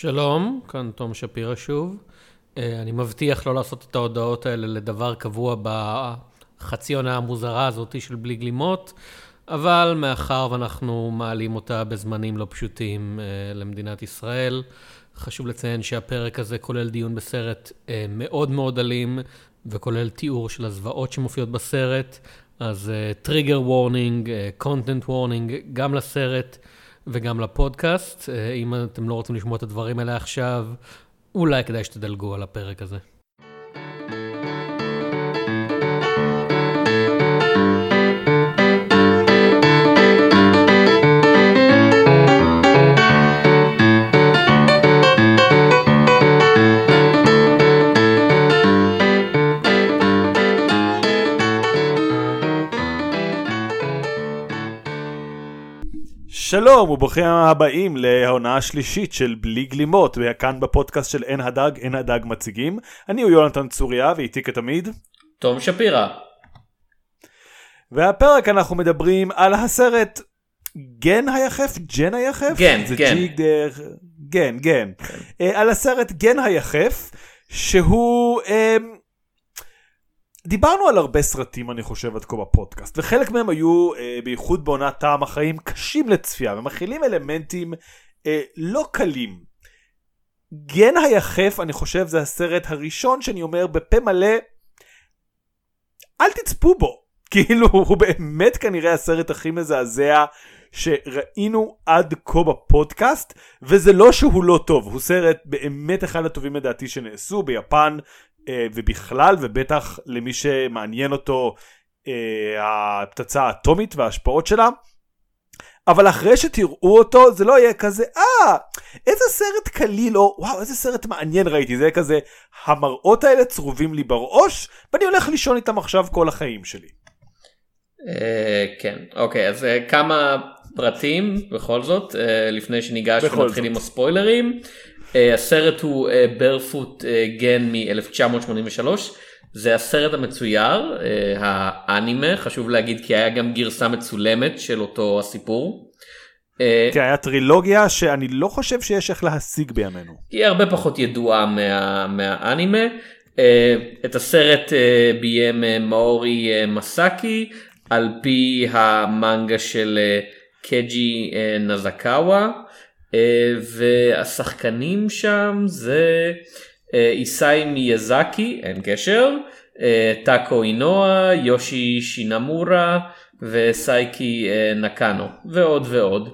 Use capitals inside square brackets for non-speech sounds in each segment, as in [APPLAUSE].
שלום, כאן תום שפירא שוב. אה, אני מבטיח לא לעשות את ההודעות האלה לדבר קבוע בחצי עונה המוזרה הזאת של בלי גלימות, אבל מאחר ואנחנו מעלים אותה בזמנים לא פשוטים אה, למדינת ישראל, חשוב לציין שהפרק הזה כולל דיון בסרט אה, מאוד מאוד אלים, וכולל תיאור של הזוועות שמופיעות בסרט, אז טריגר וורנינג, קונטנט וורנינג, גם לסרט. וגם לפודקאסט. אה, אם אתם לא רוצים לשמוע את הדברים האלה עכשיו, אולי כדאי שתדלגו על הפרק הזה. שלום וברוכים הבאים להונאה השלישית של בלי גלימות, כאן בפודקאסט של אין הדג, אין הדג מציגים. אני הוא יונתן צוריה ואיתי כתמיד. תום שפירא. והפרק אנחנו מדברים על הסרט גן היחף? ג'ן היחף? גן, גן. ג'יג, גן, גן. אה, על הסרט גן היחף, שהוא... אה, דיברנו על הרבה סרטים אני חושב עד כה בפודקאסט וחלק מהם היו אה, בייחוד בעונת טעם החיים קשים לצפייה ומכילים אלמנטים אה, לא קלים. גן היחף אני חושב זה הסרט הראשון שאני אומר בפה מלא אל תצפו בו [LAUGHS] כאילו הוא באמת כנראה הסרט הכי מזעזע שראינו עד כה בפודקאסט וזה לא שהוא לא טוב הוא סרט באמת אחד הטובים לדעתי שנעשו ביפן ובכלל ובטח למי שמעניין אותו אה, הפצצה האטומית וההשפעות שלה. אבל אחרי שתראו אותו זה לא יהיה כזה אה איזה סרט קליל או וואו איזה סרט מעניין ראיתי זה יהיה כזה המראות האלה צרובים לי בראש ואני הולך לישון איתם עכשיו כל החיים שלי. אה, כן אוקיי אז כמה פרטים בכל זאת לפני שניגש ונתחיל עם הספוילרים הסרט הוא ברפוט גן מ-1983. זה הסרט המצויר, uh, האנימה, חשוב להגיד כי היה גם גרסה מצולמת של אותו הסיפור. אה, כן, היה טרילוגיה שאני לא חושב שיש איך להשיג בימינו. היא הרבה פחות ידועה מה, מהאנימה. Uh, את הסרט uh, ביים uh, מאורי uh, מסאקי על פי המנגה של uh, קג'י uh, נזקאווה. אה, והשחקנים שם זה אה, איסאי מיאזקי, אין קשר, אה, טאקו אינואה, יושי שינמורה וסייקי נקאנו ועוד ועוד.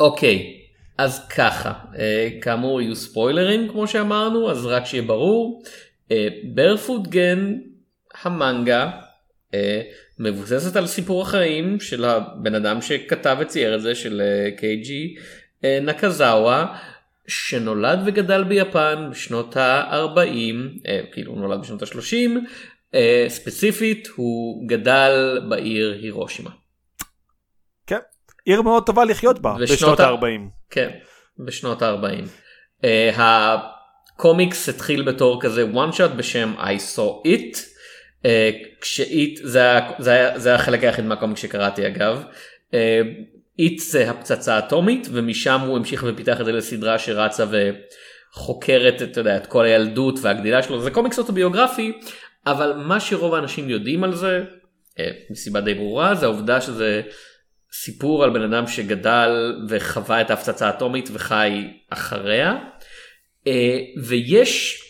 אוקיי, אז ככה, כאמור יהיו ספוילרים כמו שאמרנו, אז רק שיהיה ברור, ברפוט גן המנגה מבוססת על סיפור החיים של הבן אדם שכתב וצייר את זה של אה, קייג'י אה, נקזאווה שנולד וגדל ביפן בשנות ה-40 אה, כאילו הוא נולד בשנות ה-30 ספציפית הוא גדל בעיר הירושימה. כן עיר מאוד טובה לחיות בה בשנות ה-40. כן בשנות ה-40. הקומיקס התחיל בתור כזה one shot בשם I saw it. אה, כשאיט זה, זה, זה החלק היחיד מהקומיק שקראתי אגב. איט אה, זה הפצצה אטומית ומשם הוא המשיך ופיתח את זה לסדרה שרצה וחוקרת את, יודע, את כל הילדות והגדילה שלו זה קומיקס אוטוביוגרפי אבל מה שרוב האנשים יודעים על זה אה, מסיבה די ברורה זה העובדה שזה סיפור על בן אדם שגדל וחווה את ההפצצה האטומית וחי אחריה ויש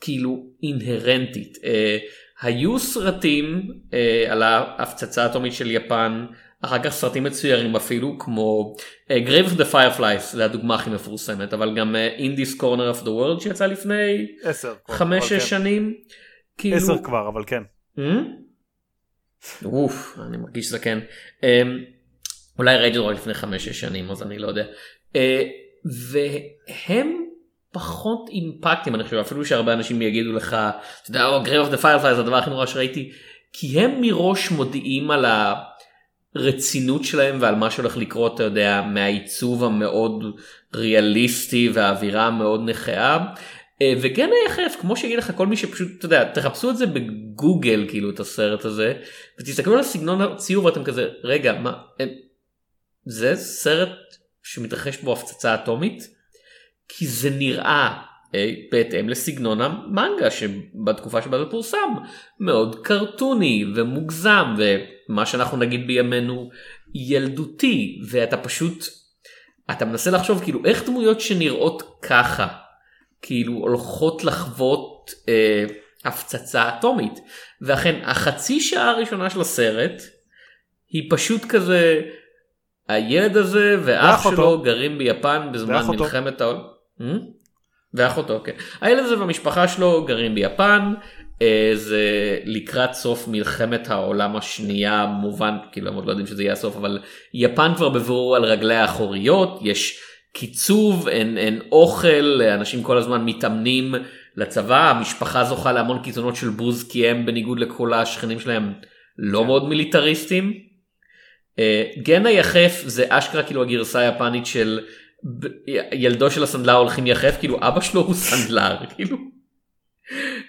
כאילו אינהרנטית. היו סרטים אה, על ההפצצה האטומית של יפן, אחר כך סרטים מצוירים אפילו כמו uh, Grave of the Fireflies זה הדוגמה הכי מפורסמת אבל גם uh, In This Corner of the World שיצא לפני 10 5 6 כן. שנים. 10 כאילו... כבר אבל כן. Hmm? אוף אני מרגיש שזה כן. Um, אולי ראיתי רק לפני 5-6 שנים אז אני לא יודע. Uh, והם פחות impact ים אני חושב אפילו שהרבה אנשים יגידו לך אתה יודע Grave of the Firefly זה הדבר הכי נורא שראיתי כי הם מראש מודיעים על הרצינות שלהם ועל מה שהולך לקרות אתה יודע מהעיצוב המאוד ריאליסטי והאווירה המאוד נכאה. אה, וגן היחף כמו שיגיד לך כל מי שפשוט אתה יודע תחפשו את זה בגוגל כאילו את הסרט הזה ותסתכלו על הסגנון הציור ואתם כזה רגע מה זה סרט שמתרחש בו הפצצה אטומית כי זה נראה אה, בהתאם לסגנון המנגה שבתקופה שבה זה פורסם מאוד קרטוני ומוגזם ומה שאנחנו נגיד בימינו ילדותי ואתה פשוט אתה מנסה לחשוב כאילו איך דמויות שנראות ככה כאילו הולכות לחוות אה, הפצצה אטומית. ואכן החצי שעה הראשונה של הסרט היא פשוט כזה הילד הזה ואח שלו גרים ביפן בזמן מלחמת העולם. Hmm? ואחותו כן. הילד הזה והמשפחה שלו גרים ביפן. אה, זה לקראת סוף מלחמת העולם השנייה מובן כאילו הם עוד לא יודעים שזה יהיה הסוף אבל יפן כבר בבירור על רגלי האחוריות יש קיצוב אין, אין אוכל אנשים כל הזמן מתאמנים לצבא המשפחה זוכה להמון קיצונות של בוז כי הם בניגוד לכל השכנים שלהם לא כן. מאוד מיליטריסטים. אה, גן היחף זה אשכרה כאילו הגרסה היפנית של ילדו של הסנדלר הולכים יחף כאילו אבא שלו הוא סנדלר [LAUGHS] כאילו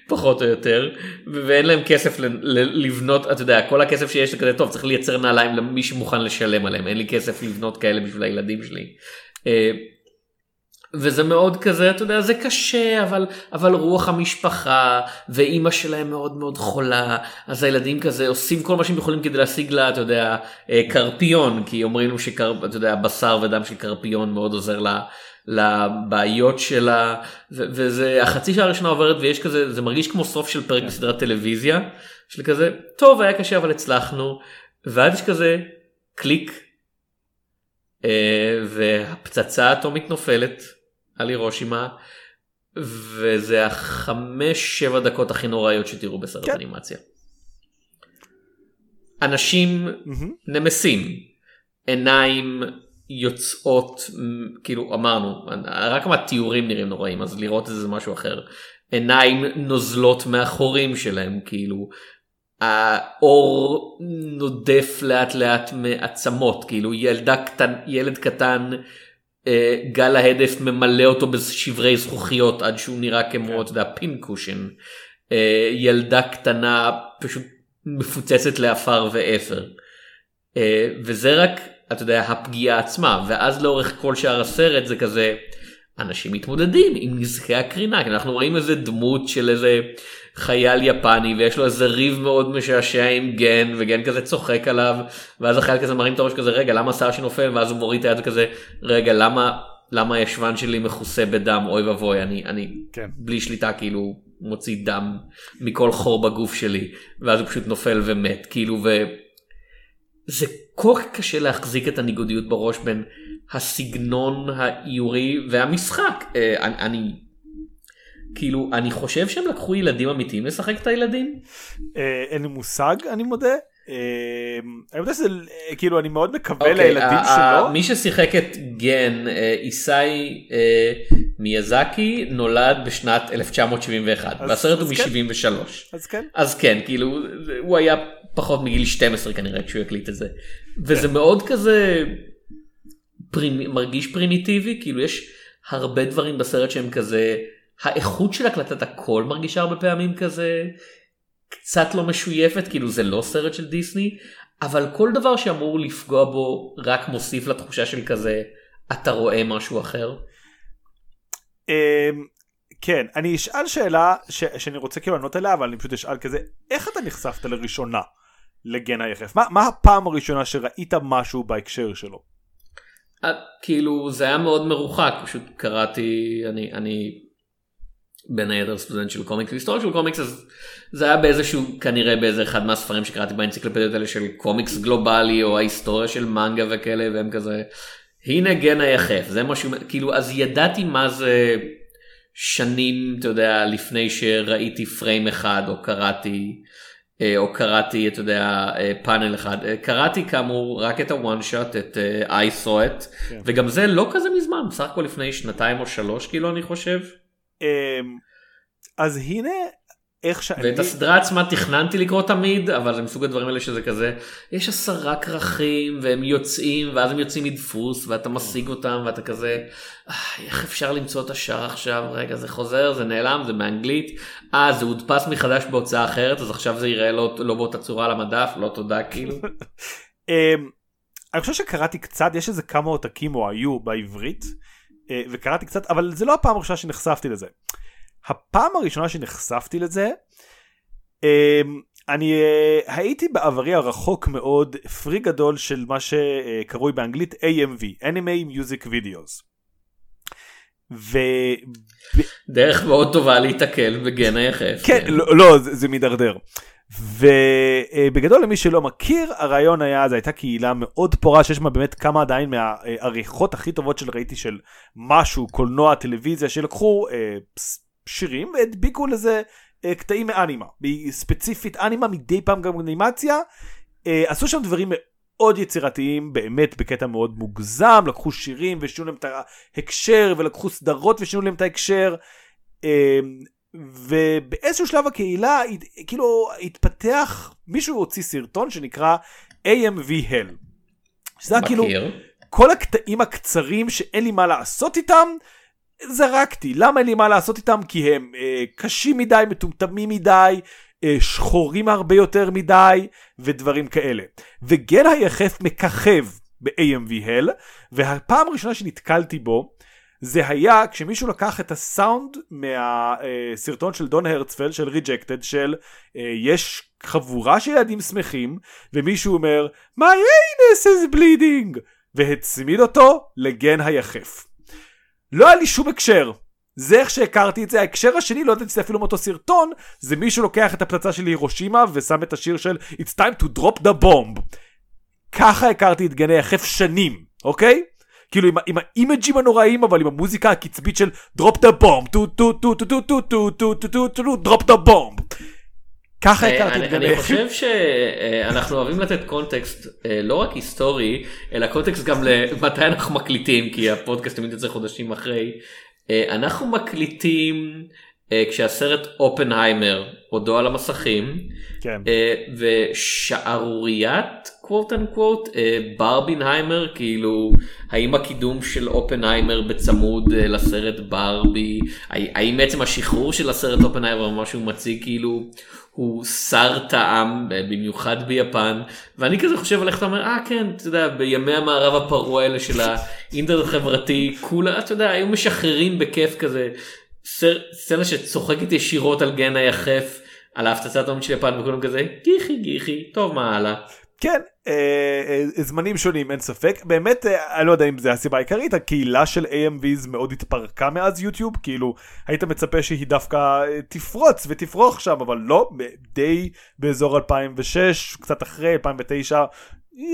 פחות או יותר ואין להם כסף לבנות אתה יודע כל הכסף שיש זה כזה טוב צריך לייצר נעליים למי שמוכן לשלם עליהם אין לי כסף לבנות כאלה בשביל הילדים שלי. וזה מאוד כזה אתה יודע זה קשה אבל אבל רוח המשפחה ואימא שלהם מאוד מאוד חולה אז הילדים כזה עושים כל מה שהם יכולים כדי להשיג לה אתה יודע אה, קרפיון כי אומרים לנו שאתה יודע בשר ודם של קרפיון מאוד עוזר לה. לבעיות שלה ו- וזה החצי שעה הראשונה עוברת ויש כזה זה מרגיש כמו סוף של פרק כן. בסדרת טלוויזיה של כזה טוב היה קשה אבל הצלחנו ואז יש כזה קליק אה, והפצצה האטומית נופלת על הירושימה וזה החמש שבע דקות הכי נוראיות שתראו בסרט כן. אנימציה. אנשים mm-hmm. נמסים עיניים יוצאות כאילו אמרנו רק מהתיאורים נראים נוראים אז לראות את זה משהו אחר עיניים נוזלות מהחורים שלהם כאילו האור נודף לאט לאט מעצמות כאילו ילדה קטן ילד קטן גל ההדף ממלא אותו בשברי זכוכיות עד שהוא נראה כמו כן. אתה יודע פינקושן אה, ילדה קטנה פשוט מפוצצת לעפר ואפר. אה, וזה רק אתה יודע הפגיעה עצמה. ואז לאורך כל שאר הסרט זה כזה אנשים מתמודדים עם נזקי הקרינה כי אנחנו רואים איזה דמות של איזה חייל יפני ויש לו איזה ריב מאוד משעשע עם גן וגן כזה צוחק עליו ואז החייל כזה מרים את הראש כזה רגע למה השיער שנופל? ואז הוא מוריד את היד כזה רגע למה למה הישבן שלי מכוסה בדם? אוי ואבוי אני אני כן. בלי שליטה כאילו מוציא דם מכל חור בגוף שלי. ואז הוא פשוט נופל ומת כאילו וזה כל כך קשה להחזיק את הניגודיות בראש בין הסגנון האיורי והמשחק אה, אני, אני כאילו אני חושב שהם לקחו ילדים אמיתיים לשחק את הילדים. אה, אין לי מושג אני מודה. אה, אני יודע שזה כאילו אני מאוד מקווה אוקיי, לילדים שלו. מי ששיחק את גן איסאי מיאזקי נולד בשנת 1971 והסרט הוא כן. מ-73. אז כן. אז כן כאילו הוא היה פחות מגיל 12 כנראה כשהוא הקליט את זה. וזה כן. מאוד כזה מרגיש פרימיטיבי כאילו יש הרבה דברים בסרט שהם כזה. האיכות של הקלטת הקול מרגישה הרבה פעמים כזה קצת לא משויפת כאילו זה לא סרט של דיסני אבל כל דבר שאמור לפגוע בו רק מוסיף לתחושה של כזה אתה רואה משהו אחר. אמ, כן אני אשאל שאלה ש, שאני רוצה כאילו לענות עליה אבל אני פשוט אשאל כזה איך אתה נחשפת לראשונה לגן היחף מה, מה הפעם הראשונה שראית משהו בהקשר שלו. כאילו זה היה מאוד מרוחק פשוט קראתי אני אני בין היתר סטודנט של קומיקס היסטוריה של קומיקס אז זה היה באיזשהו כנראה באיזה אחד מהספרים שקראתי באנציקלופדיות האלה של קומיקס גלובלי או ההיסטוריה של מנגה וכאלה והם כזה הנה גן היחף זה משהו כאילו אז ידעתי מה זה שנים אתה יודע לפני שראיתי פריים אחד או קראתי אה, או קראתי אתה יודע אה, פאנל אחד אה, קראתי כאמור רק את הוואן שוט את I saw it כן. וגם זה לא כזה מזמן בסך הכל לפני שנתיים או שלוש כאילו אני חושב. אמ, אז הנה איך שאני... ואת הסדרה עצמה תכננתי לקרוא תמיד אבל זה מסוג הדברים האלה שזה כזה יש עשרה כרכים והם יוצאים ואז הם יוצאים מדפוס ואתה משיג אותם ואתה כזה אה, איך אפשר למצוא את השער עכשיו רגע זה חוזר זה נעלם זה באנגלית אה זה הודפס מחדש בהוצאה אחרת אז עכשיו זה יראה לא, לא באותה צורה על המדף לא תודה כאילו. [LAUGHS] אמ, אני חושב שקראתי קצת יש איזה כמה עותקים או היו בעברית. אה, וקראתי קצת, אבל זה לא הפעם הראשונה שנחשפתי לזה. הפעם הראשונה שנחשפתי לזה, אה, אני אה, הייתי בעברי הרחוק מאוד פרי גדול של מה שקרוי באנגלית AMV, Anime Music Videos. ו... דרך מאוד טובה להיתקל בגן היחף. כן, לא, לא זה, זה מידרדר. ובגדול למי שלא מכיר הרעיון היה זו הייתה קהילה מאוד פורה שיש בה באמת כמה עדיין מהעריכות הכי טובות של ראיתי של משהו קולנוע טלוויזיה שלקחו אה, שירים והדביקו לזה אה, קטעים מאנימה ספציפית אנימה מדי פעם גם אנימציה אה, עשו שם דברים מאוד יצירתיים באמת בקטע מאוד מוגזם לקחו שירים ושינו להם את ההקשר ולקחו סדרות ושינו להם את ההקשר. ובאיזשהו שלב הקהילה כאילו התפתח מישהו הוציא סרטון שנקרא AMV Hell. שזה היה כאילו כל הקטעים הקצרים שאין לי מה לעשות איתם זרקתי. למה אין לי מה לעשות איתם? כי הם אה, קשים מדי מטומטמים מדי אה, שחורים הרבה יותר מדי ודברים כאלה. וגן היחף מככב ב-AMV Hell והפעם הראשונה שנתקלתי בו זה היה כשמישהו לקח את הסאונד מהסרטון של דון הרצפלד של ריג'קטד של אה, יש חבורה של ילדים שמחים ומישהו אומר my anus is bleeding! והצמיד אותו לגן היחף. לא היה לי שום הקשר זה איך שהכרתי את זה ההקשר השני לא יודעת שזה אפילו מאותו סרטון זה מישהו לוקח את הפצצה של הירושימה ושם את השיר של it's time to drop the bomb ככה הכרתי את גן היחף שנים אוקיי כאילו עם, עם ה image ים הנוראים אבל עם המוזיקה הקצבית של drop the bomb טו טו טו טו טו טו טו טו טו טו טו drop the bomb. ככה הכרתי את גן. אני חושב שאנחנו אוהבים לתת קונטקסט לא רק היסטורי אלא קונטקסט גם למתי אנחנו מקליטים כי הפודקאסט תמיד יוצא חודשים אחרי. אנחנו מקליטים כשהסרט אופנהיימר עודו על המסכים כן. ושערוריית quote unquote ברבינהיימר כאילו האם הקידום של אופנהיימר בצמוד אה, לסרט ברבי האם בעצם השחרור של הסרט אופנהיימר מה שהוא מציג כאילו הוא שר טעם במיוחד ביפן ואני כזה חושב על איך אתה אומר אה כן אתה יודע בימי המערב הפרוע האלה של האינטרנט החברתי כולה אתה יודע היו משחררים בכיף כזה סצנה שצוחקת ישירות על גן היחף על ההפצצת העומד של יפן וכולם כזה גיחי גיחי טוב מה הלאה. כן אה, אה, זמנים שונים אין ספק באמת אה, אני לא יודע אם זה הסיבה העיקרית הקהילה של AMV's מאוד התפרקה מאז יוטיוב כאילו היית מצפה שהיא דווקא אה, תפרוץ ותפרוח שם אבל לא די באזור 2006 קצת אחרי 2009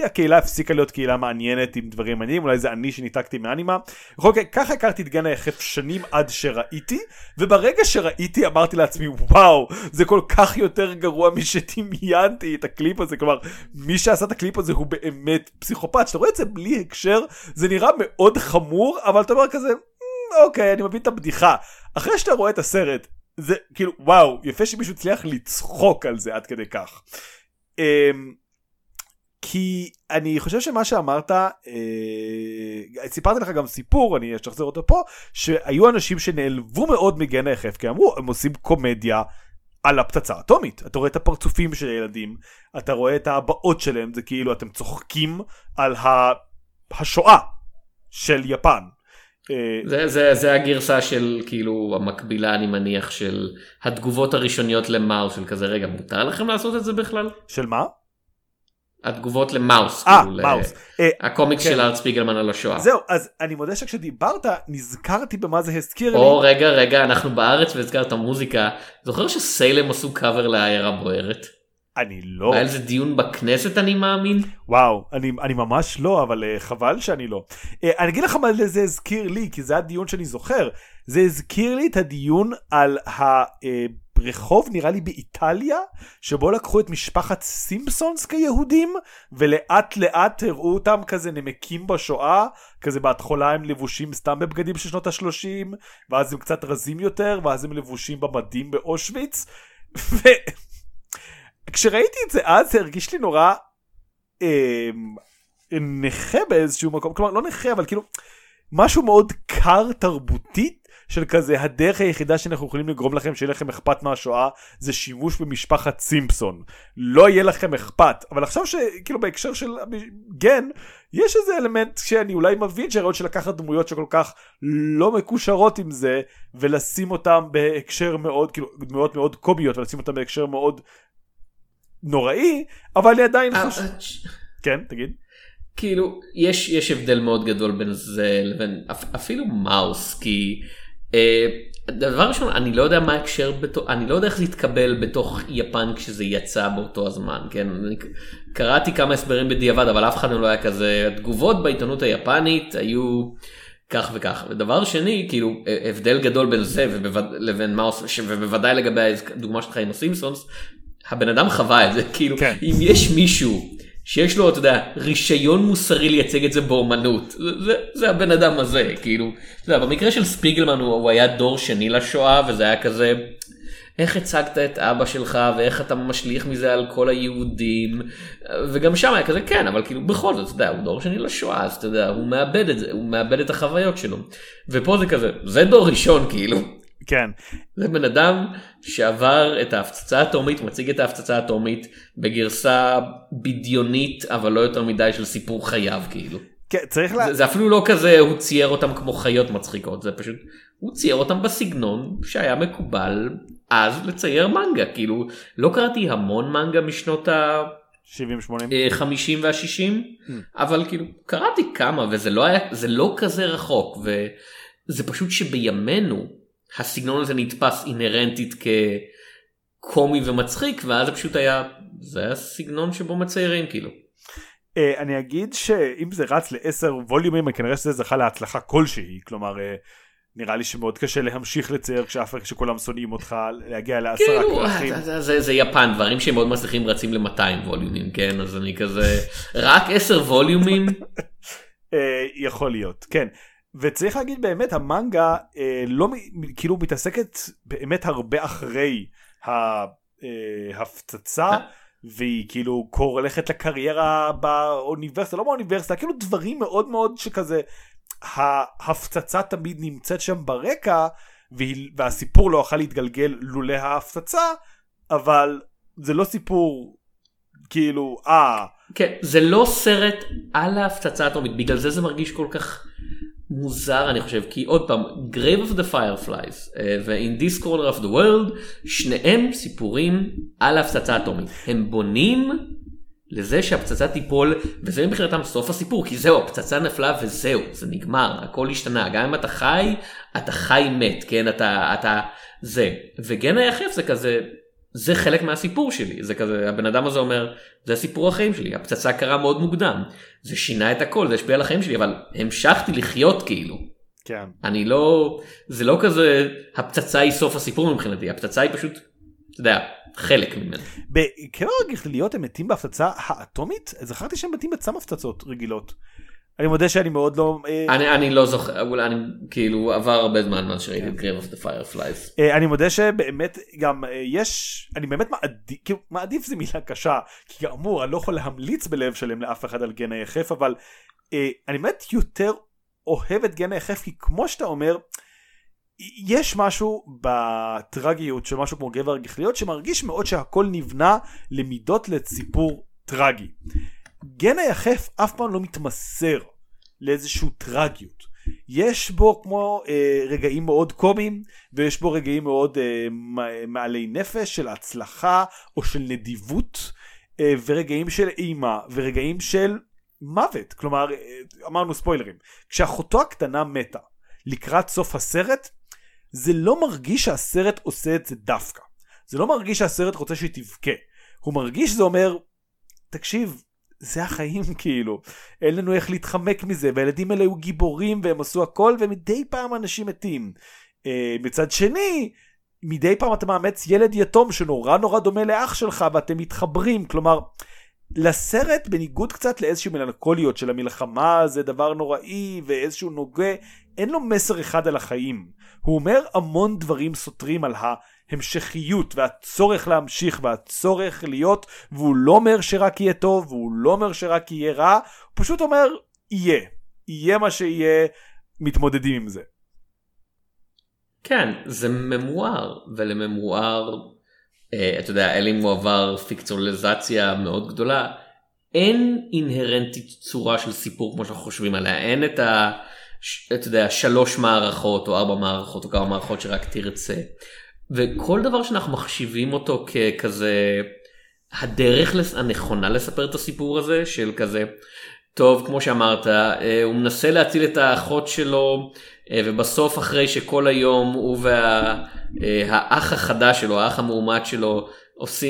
הקהילה הפסיקה להיות קהילה מעניינת עם דברים מעניינים אולי זה אני שניתקתי מאנימה. בכל מקרה ככה הכרתי את גן היחף שנים עד שראיתי וברגע שראיתי אמרתי לעצמי וואו זה כל כך יותר גרוע משדמיינתי את הקליפ הזה כלומר מי שעשה את הקליפ הזה הוא באמת פסיכופת שאתה רואה את זה בלי הקשר זה נראה מאוד חמור אבל אתה אומר כזה אמ, אוקיי אני מבין את הבדיחה אחרי שאתה רואה את הסרט זה כאילו וואו יפה שמישהו הצליח לצחוק על זה עד כדי כך. אמ, כי אני חושב שמה שאמרת, אה, סיפרתי לך גם סיפור, אני אשחזר אותו פה, שהיו אנשים שנעלבו מאוד מגן היחף, כי אמרו, הם עושים קומדיה על הפצצה האטומית. אתה רואה את הפרצופים של הילדים, אתה רואה את הבעות שלהם, זה כאילו אתם צוחקים על ה... השואה של יפן. אה, זה, זה, זה הגרסה של כאילו המקבילה אני מניח של התגובות הראשוניות למאו של כזה רגע מותר לכם לעשות את זה בכלל? של מה? התגובות למאוס, אה, כאילו, מאוס. אה, הקומיקס כן. של ארט ספיגלמן על השואה. זהו, אז אני מודה שכשדיברת נזכרתי במה זה הזכיר לי. או רגע רגע אנחנו בארץ והזכרת מוזיקה, זוכר שסיילם עשו קאבר לעיירה בוערת? אני לא. היה איזה דיון בכנסת אני מאמין? וואו, אני, אני ממש לא, אבל uh, חבל שאני לא. Uh, אני אגיד לך מה זה הזכיר לי, כי זה הדיון שאני זוכר. זה הזכיר לי את הדיון על ה... Uh, רחוב נראה לי באיטליה שבו לקחו את משפחת סימפסונס כיהודים ולאט לאט הראו אותם כזה נמקים בשואה כזה בהתחלה הם לבושים סתם בבגדים של שנות השלושים ואז הם קצת רזים יותר ואז הם לבושים במדים באושוויץ. וכשראיתי את זה אז זה הרגיש לי נורא אה, נכה באיזשהו מקום כלומר לא נכה אבל כאילו משהו מאוד קר תרבותית של כזה הדרך היחידה שאנחנו יכולים לגרום לכם שיהיה לכם אכפת מהשואה זה שימוש במשפחת סימפסון לא יהיה לכם אכפת אבל עכשיו שכאילו בהקשר של גן יש איזה אלמנט שאני אולי מבין שהרעיון של לקחת דמויות שכל כך לא מקושרות עם זה ולשים אותם בהקשר מאוד כאילו דמויות מאוד קומיות ולשים אותם בהקשר מאוד נוראי אבל אני עדיין אה, חושב אה, כן תגיד. כאילו יש יש הבדל מאוד גדול בין זה לבין אפ- אפילו מאוס כי דבר ראשון אני לא יודע מה ההקשר אני לא יודע איך זה התקבל בתוך יפן כשזה יצא באותו הזמן כן אני קראתי כמה הסברים בדיעבד אבל אף אחד לא היה כזה התגובות בעיתונות היפנית היו כך וכך ודבר שני כאילו אה, הבדל גדול בין זה. לבין מאוס ש- ובוודאי לגבי הדוגמה שלך עם הסימפסונס הבן אדם חווה את זה [LAUGHS] כאילו כן. אם יש מישהו שיש לו אתה יודע רישיון מוסרי לייצג את זה באומנות. זה, זה, זה הבן אדם הזה כאילו. אתה יודע, במקרה של ספיגלמן הוא, הוא היה דור שני לשואה וזה היה כזה איך הצגת את אבא שלך ואיך אתה משליך מזה על כל היהודים? וגם שם היה כזה כן אבל כאילו בכל זאת אתה יודע הוא דור שני לשואה אז אתה יודע הוא מאבד את זה הוא מאבד את החוויות שלו. ופה זה כזה זה דור ראשון כאילו כן. זה בן אדם שעבר את ההפצצה האטומית, מציג את ההפצצה האטומית בגרסה בדיונית אבל לא יותר מדי של סיפור חייו כאילו. כן צריך לה... זה, זה אפילו לא כזה הוא צייר אותם כמו חיות מצחיקות זה פשוט הוא צייר אותם בסגנון שהיה מקובל אז לצייר מנגה כאילו לא קראתי המון מנגה משנות ה... 70-80 ה-50 וה-60 אבל כאילו קראתי כמה וזה לא היה זה לא כזה רחוק וזה פשוט שבימינו הסגנון הזה נתפס אינהרנטית כקומי ומצחיק ואז זה פשוט היה זה הסגנון שבו מציירים כאילו. אה, אני אגיד שאם זה רץ לעשר ווליומים כנראה שזה זכה להצלחה כלשהי כלומר אה, נראה לי שמאוד קשה להמשיך לצייר כשאף אחד שכולם שונאים אותך להגיע לעשרה כאילו כרכים. זה, זה, זה יפן דברים שהם מאוד מצליחים רצים ל-200 ווליומים כן אז אני כזה רק 10 ווליומים [LAUGHS] אה, יכול להיות כן וצריך להגיד באמת המנגה אה, לא כאילו מתעסקת באמת הרבה אחרי ההפצצה והיא כאילו קור הולכת לקריירה באוניברסיטה לא באוניברסיטה כאילו דברים מאוד מאוד שכזה ההפצצה תמיד נמצאת שם ברקע והיא, והסיפור לא יכול להתגלגל לולא ההפצצה אבל זה לא סיפור כאילו אה. כן זה לא סרט על ההפצצה האטומית בגלל זה זה מרגיש כל כך מוזר אני חושב כי עוד פעם Grave of the Fireflies אה, ו-In This Corner of the World שניהם סיפורים על ההפצצה האטומית. הם בונים לזה שהפצצה תיפול וזה מבחינתם סוף הסיפור כי זהו הפצצה נפלה וזהו זה נגמר הכל השתנה. גם אם אתה חי אתה חי מת כן? אתה אתה זה. וגן היחף זה כזה זה חלק מהסיפור שלי זה כזה הבן אדם הזה אומר זה סיפור החיים שלי הפצצה קרה מאוד מוקדם זה שינה את הכל זה השפיע על החיים שלי אבל המשכתי לחיות כאילו כן אני לא זה לא כזה הפצצה היא סוף הסיפור מבחינתי הפצצה היא פשוט אתה יודע חלק ממנו. בקרב הגחליליות הם מתים בהפצצה האטומית? זכרתי שהם מתים בצם הפצצות רגילות. אני מודה שאני מאוד לא... אה, אני, אני לא זוכר, אולי אני כאילו עבר הרבה זמן מאז שראיתי את Grave of the Fireflies. אה, אני מודה שבאמת גם אה, יש, אני באמת מעדיף, כאילו מעדיף זה מילה קשה, כי כאמור אני לא יכול להמליץ בלב שלם לאף אחד על גן היחף, אבל אני באמת יותר אוהב את גן היחף, כי כמו שאתה אומר, יש משהו בטרגיות של משהו כמו גבר הגחליות שמרגיש מאוד שהכל נבנה למידות לסיפור טרגי. גן היחף אף פעם לא מתמסר לאיזשהו טרגיות. יש בו כמו אה, רגעים מאוד קומיים ויש בו רגעים מאוד אה, מעלי נפש של הצלחה או של נדיבות אה, ורגעים של אימה ורגעים של מוות. כלומר אה, אמרנו ספוילרים. כשאחותו הקטנה מתה לקראת סוף הסרט זה לא מרגיש שהסרט עושה את זה דווקא. זה לא מרגיש שהסרט רוצה שהיא תבכה. הוא מרגיש שזה אומר תקשיב זה החיים [LAUGHS] כאילו אין לנו איך להתחמק מזה והילדים האלה היו גיבורים והם עשו הכל ומדי פעם אנשים מתים. אה, מצד שני מדי פעם אתה מאמץ ילד יתום שנורא נורא דומה לאח שלך ואתם מתחברים כלומר לסרט בניגוד קצת לאיזושהי מלנכוליות של המלחמה זה דבר נוראי ואיזשהו נוגע אין לו מסר אחד על החיים הוא אומר המון דברים סותרים על ההמשכיות והצורך להמשיך והצורך להיות והוא לא אומר שרק יהיה טוב והוא לא אומר שרק יהיה רע הוא פשוט אומר יהיה יהיה מה שיהיה מתמודדים עם זה. כן, זה ממואר, ולממואר, אתה יודע, אלי מועבר פיקצואליזציה מאוד גדולה, אין אינהרנטית צורה של סיפור כמו שאנחנו חושבים עליה, אין את ה... אתה יודע, שלוש מערכות או ארבע מערכות או כמה מערכות שרק תרצה. וכל דבר שאנחנו מחשיבים אותו ככזה הדרך הנכונה לספר את הסיפור הזה של כזה טוב כמו שאמרת אה, הוא מנסה להציל את האחות שלו אה, ובסוף אחרי שכל היום הוא והאח אה, החדש שלו האח המאומת שלו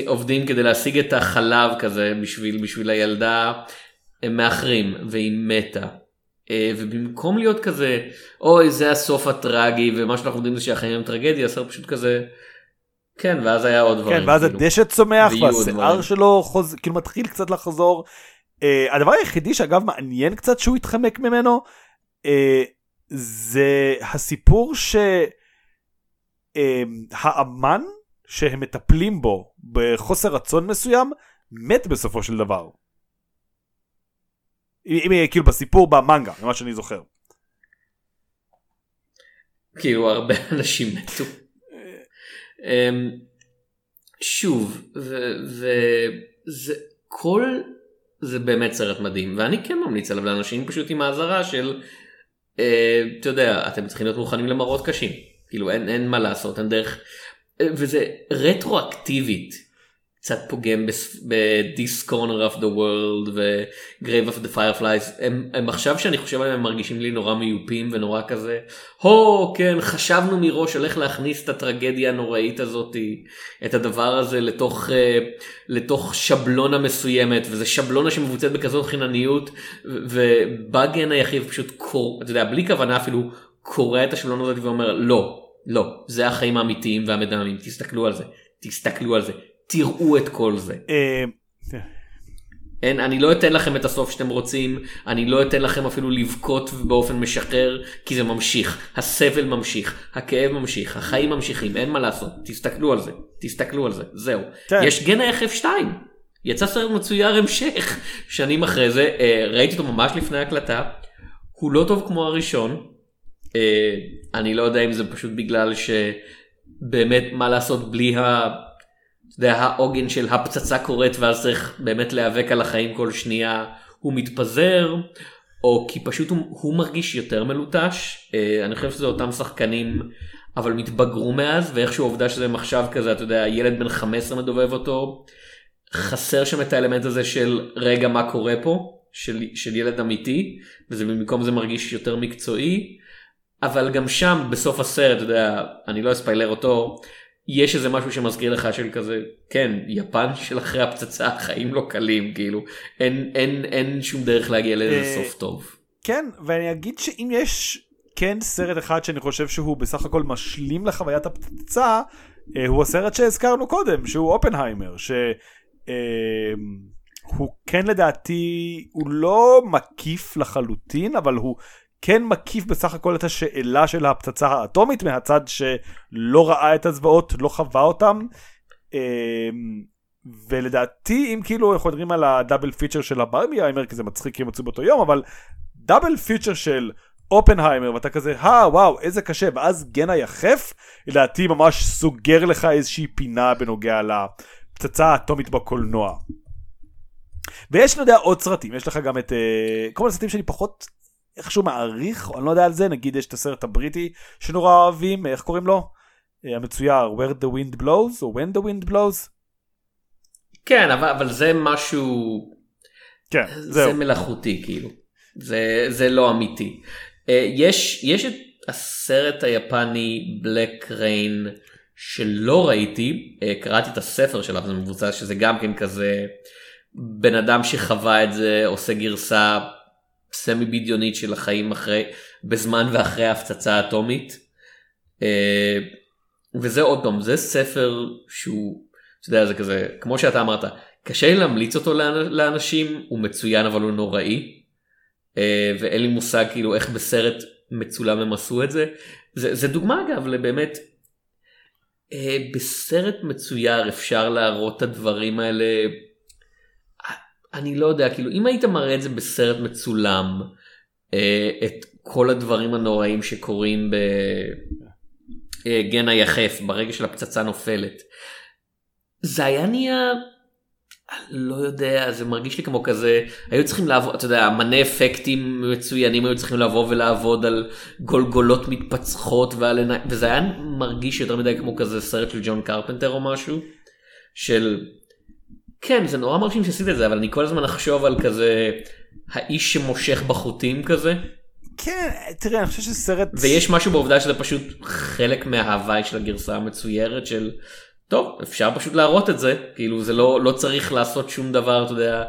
עובדים כדי להשיג את החלב כזה בשביל בשביל הילדה הם מאחרים והיא מתה. ובמקום להיות כזה אוי זה הסוף הטרגי ומה שאנחנו יודעים זה שהחיים הם טרגדיה הסרט פשוט כזה כן ואז היה עוד דברים. כן ואז כאילו. הדשא צומח והשיער שלו חוז... כאילו מתחיל קצת לחזור. Uh, הדבר היחידי שאגב מעניין קצת שהוא התחמק ממנו uh, זה הסיפור שהאמן אה, uh, שהם מטפלים בו בחוסר רצון מסוים מת בסופו של דבר. אם כאילו בסיפור במנגה ממה שאני זוכר. כאילו הרבה [LAUGHS] אנשים מתו. אמ, שוב וזה כל זה באמת סרט מדהים ואני כן ממליץ עליו לאנשים פשוט עם האזהרה של אה, אתה יודע אתם צריכים להיות מוכנים למראות קשים. כאילו אין, אין מה לעשות אין דרך וזה רטרואקטיבית קצת פוגם ב-This Corner of the World ו-Grave of the Fireflies. הם, עכשיו שאני חושב עליהם הם מרגישים לי נורא מיופים ונורא כזה הו כן חשבנו מראש על איך להכניס את הטרגדיה הנוראית הזאת את הדבר הזה לתוך uh, לתוך שבלונה מסוימת וזה שבלונה שמבוצעת בכזאת חינניות ובא גן היחיד פשוט קור אתה יודע בלי כוונה אפילו קורע את השבלונה הזאת ואומר לא לא זה החיים האמיתיים והמדממים תסתכלו על זה תסתכלו על זה תראו את כל זה. אה, אין, אני לא אתן לכם את הסוף שאתם רוצים, אני לא אתן לכם אפילו לבכות באופן משחרר, כי זה ממשיך, הסבל ממשיך, הכאב ממשיך, החיים ממשיכים, אין מה לעשות, תסתכלו על זה, תסתכלו על זה, זהו. כן. יש גנה FF2, יצא סרט מצויר המשך, שנים אחרי זה, אה, ראיתי אותו ממש לפני הקלטה, הוא לא טוב כמו הראשון, אה, אני לא יודע אם זה פשוט בגלל שבאמת מה לעשות בלי ה... זה העוגן של הפצצה קורית ואז צריך באמת להיאבק על החיים כל שנייה הוא מתפזר או כי פשוט הוא, הוא מרגיש יותר מלוטש. אה, אני חושב שזה אותם שחקנים אבל מתבגרו מאז ואיכשהו העובדה שזה מחשב כזה אתה יודע ילד בן 15 מדובב אותו חסר שם את האלמנט הזה של רגע מה קורה פה? של, של ילד אמיתי וזה במקום זה מרגיש יותר מקצועי. אבל גם שם בסוף הסרט אתה יודע אני לא אספיילר אותו יש איזה משהו שמזכיר לך של כזה כן יפן של אחרי הפצצה החיים לא קלים כאילו אין אין אין שום דרך להגיע לאיזה אה, סוף טוב. כן ואני אגיד שאם יש כן סרט אחד שאני חושב שהוא בסך הכל משלים לחוויית הפצצה אה, הוא הסרט שהזכרנו קודם שהוא אופנהיימר שהוא אה, כן לדעתי הוא לא מקיף לחלוטין אבל הוא כן מקיף בסך הכל את השאלה של הפצצה האטומית מהצד שלא ראה את הזוועות, לא חווה אותם. אמ, ולדעתי אם כאילו אנחנו מדברים על הדאבל פיצ'ר של הברבי איימר כי זה מצחיק כי הם יצאו באותו יום אבל דאבל פיצ'ר של אופנהיימר ואתה כזה אה וואו איזה קשה ואז גנה יחף לדעתי ממש סוגר לך איזושהי פינה בנוגע לפצצה האטומית בקולנוע. ויש אני יודע עוד סרטים יש לך גם את uh, כל מיני סרטים שאני פחות איכשהו מעריך, אני לא יודע על זה, נגיד יש את הסרט הבריטי שנורא אוהבים, איך קוראים לו? אה, המצויר, where the wind blows, או when the wind blows. כן, אבל, אבל זה משהו, כן, זה זהו. מלאכותי כאילו, זה, זה לא אמיתי. אה, יש, יש את הסרט היפני בלק ריין שלא ראיתי, אה, קראתי את הספר שלה, זה מבוצע שזה גם כן כזה בן אדם שחווה את זה עושה גרסה סמי בדיונית של החיים אחרי בזמן ואחרי ההפצצה האטומית. אה, וזה עוד פעם זה ספר שהוא אתה יודע זה כזה כמו שאתה אמרת קשה לי להמליץ אותו לאנשים הוא מצוין אבל הוא נוראי. אה, ואין לי מושג כאילו איך בסרט מצולם הם עשו את זה. זה, זה דוגמה אגב לבאמת אה, בסרט מצויר אפשר להראות את הדברים האלה אני לא יודע כאילו אם היית מראה את זה בסרט מצולם אה, את כל הדברים הנוראים שקורים ב... אה, היחף ברגע של הפצצה נופלת. זה היה נהיה לא יודע זה מרגיש לי כמו כזה היו צריכים לעבוד אתה יודע מנה אפקטים מצוינים היו צריכים לבוא ולעבוד על גולגולות מתפצחות ועל עיניים וזה היה מרגיש יותר מדי כמו כזה סרט של ג'ון קרפנטר או משהו של כן זה נורא מרשים שעשית את זה אבל אני כל הזמן אחשוב על כזה האיש שמושך בחוטים כזה כן תראה אני חושב שסרט ויש משהו בעובדה שזה פשוט חלק מההוואי של הגרסה המצוירת של טוב אפשר פשוט להראות את זה כאילו זה לא לא צריך לעשות שום דבר אתה יודע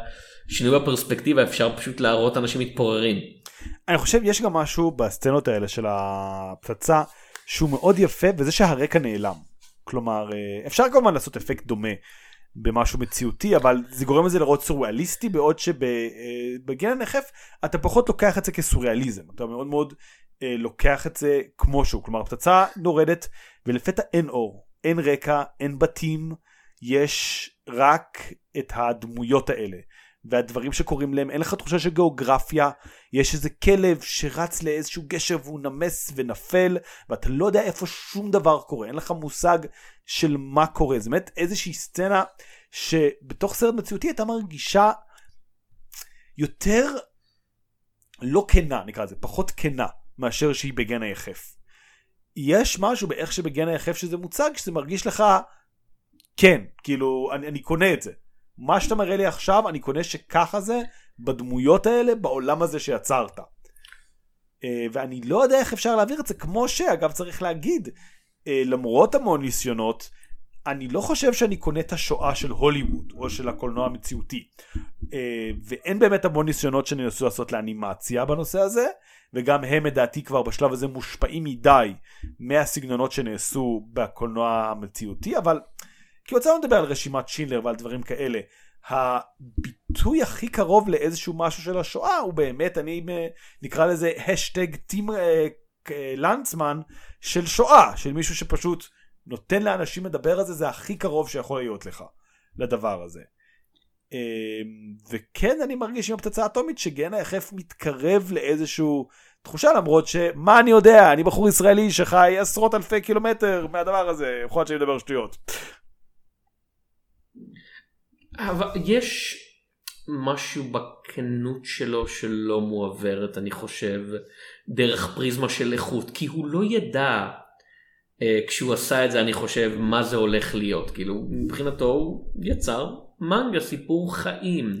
שינוי בפרספקטיבה אפשר פשוט להראות אנשים מתפוררים. אני חושב יש גם משהו בסצנות האלה של הפצצה שהוא מאוד יפה וזה שהרקע נעלם. כלומר אה, אפשר כמובן לעשות אפקט דומה במשהו מציאותי אבל זה גורם לזה לראות סוריאליסטי בעוד שבגן אה, הנחף אתה פחות לוקח את זה כסוריאליזם אתה מאוד מאוד אה, לוקח את זה כמו שהוא כלומר הפצצה נורדת ולפתע אין אור אין רקע, אין בתים, יש רק את הדמויות האלה. והדברים שקורים להם, אין לך תחושה של גיאוגרפיה, יש איזה כלב שרץ לאיזשהו גשר והוא נמס ונפל, ואתה לא יודע איפה שום דבר קורה, אין לך מושג של מה קורה. זה באמת איזושהי סצנה שבתוך סרט מציאותי הייתה מרגישה יותר לא כנה, נקרא לזה, פחות כנה מאשר שהיא בגן היחף. יש משהו באיך שבגן היחף שזה מוצג שזה מרגיש לך כן כאילו אני, אני קונה את זה מה שאתה מראה לי עכשיו אני קונה שככה זה בדמויות האלה בעולם הזה שיצרת. אה, ואני לא יודע איך אפשר להעביר את זה כמו שאגב צריך להגיד אה, למרות המון ניסיונות אני לא חושב שאני קונה את השואה של הוליווד או של הקולנוע המציאותי אה, ואין באמת המון ניסיונות שננסו לעשות לאנימציה בנושא הזה וגם הם לדעתי כבר בשלב הזה מושפעים מדי מהסגנונות שנעשו בקולנוע המציאותי אבל כי רוצה לדבר על רשימת שינלר ועל דברים כאלה הביטוי הכי קרוב לאיזשהו משהו של השואה הוא באמת אני נקרא לזה השטג טים לנצמן של שואה של מישהו שפשוט נותן לאנשים לדבר על זה זה הכי קרוב שיכול להיות לך לדבר הזה. אמ, וכן אני מרגיש עם הפצצה האטומית שגן היחף מתקרב לאיזשהו תחושה למרות שמה אני יודע אני בחור ישראלי שחי עשרות אלפי קילומטר מהדבר הזה יכול להיות שאני מדבר שטויות. אבל יש משהו בכנות שלו שלא מועברת אני חושב דרך פריזמה של איכות כי הוא לא ידע אה, כשהוא עשה את זה אני חושב מה זה הולך להיות. כאילו מבחינתו הוא יצר מנגה סיפור חיים.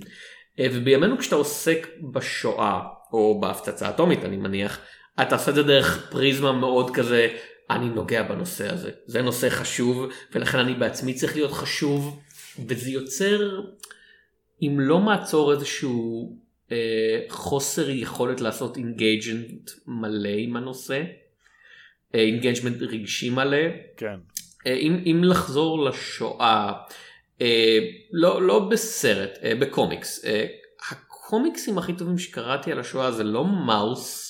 אה, ובימינו כשאתה עוסק בשואה או בהפצצה אטומית אני מניח אתה עושה את זה דרך פריזמה מאוד כזה אני נוגע בנושא הזה זה נושא חשוב ולכן אני בעצמי צריך להיות חשוב וזה יוצר אם לא מעצור איזשהו אה, חוסר יכולת לעשות engagement מלא עם הנושא. engagement רגשי מלא. כן. אה, אם, אם לחזור לשואה, אה, לא, לא בסרט, אה, בקומיקס. הקומיקסים הכי טובים שקראתי על השואה זה לא מאוס.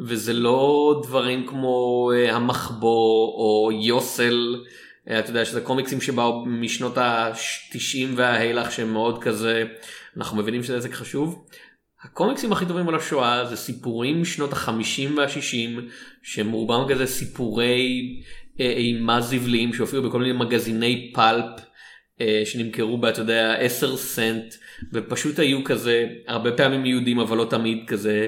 וזה לא דברים כמו המחבוא או יוסל, אתה יודע שזה קומיקסים שבאו משנות ה-90 וההילך שהם מאוד כזה, אנחנו מבינים שזה עסק חשוב. הקומיקסים הכי טובים על השואה זה סיפורים משנות החמישים והשישים שהם רובם כזה סיפורי אה, אימה זבליים שהופיעו בכל מיני מגזיני פלפ אה, שנמכרו בה אתה יודע 10 סנט ופשוט היו כזה הרבה פעמים יהודים אבל לא תמיד כזה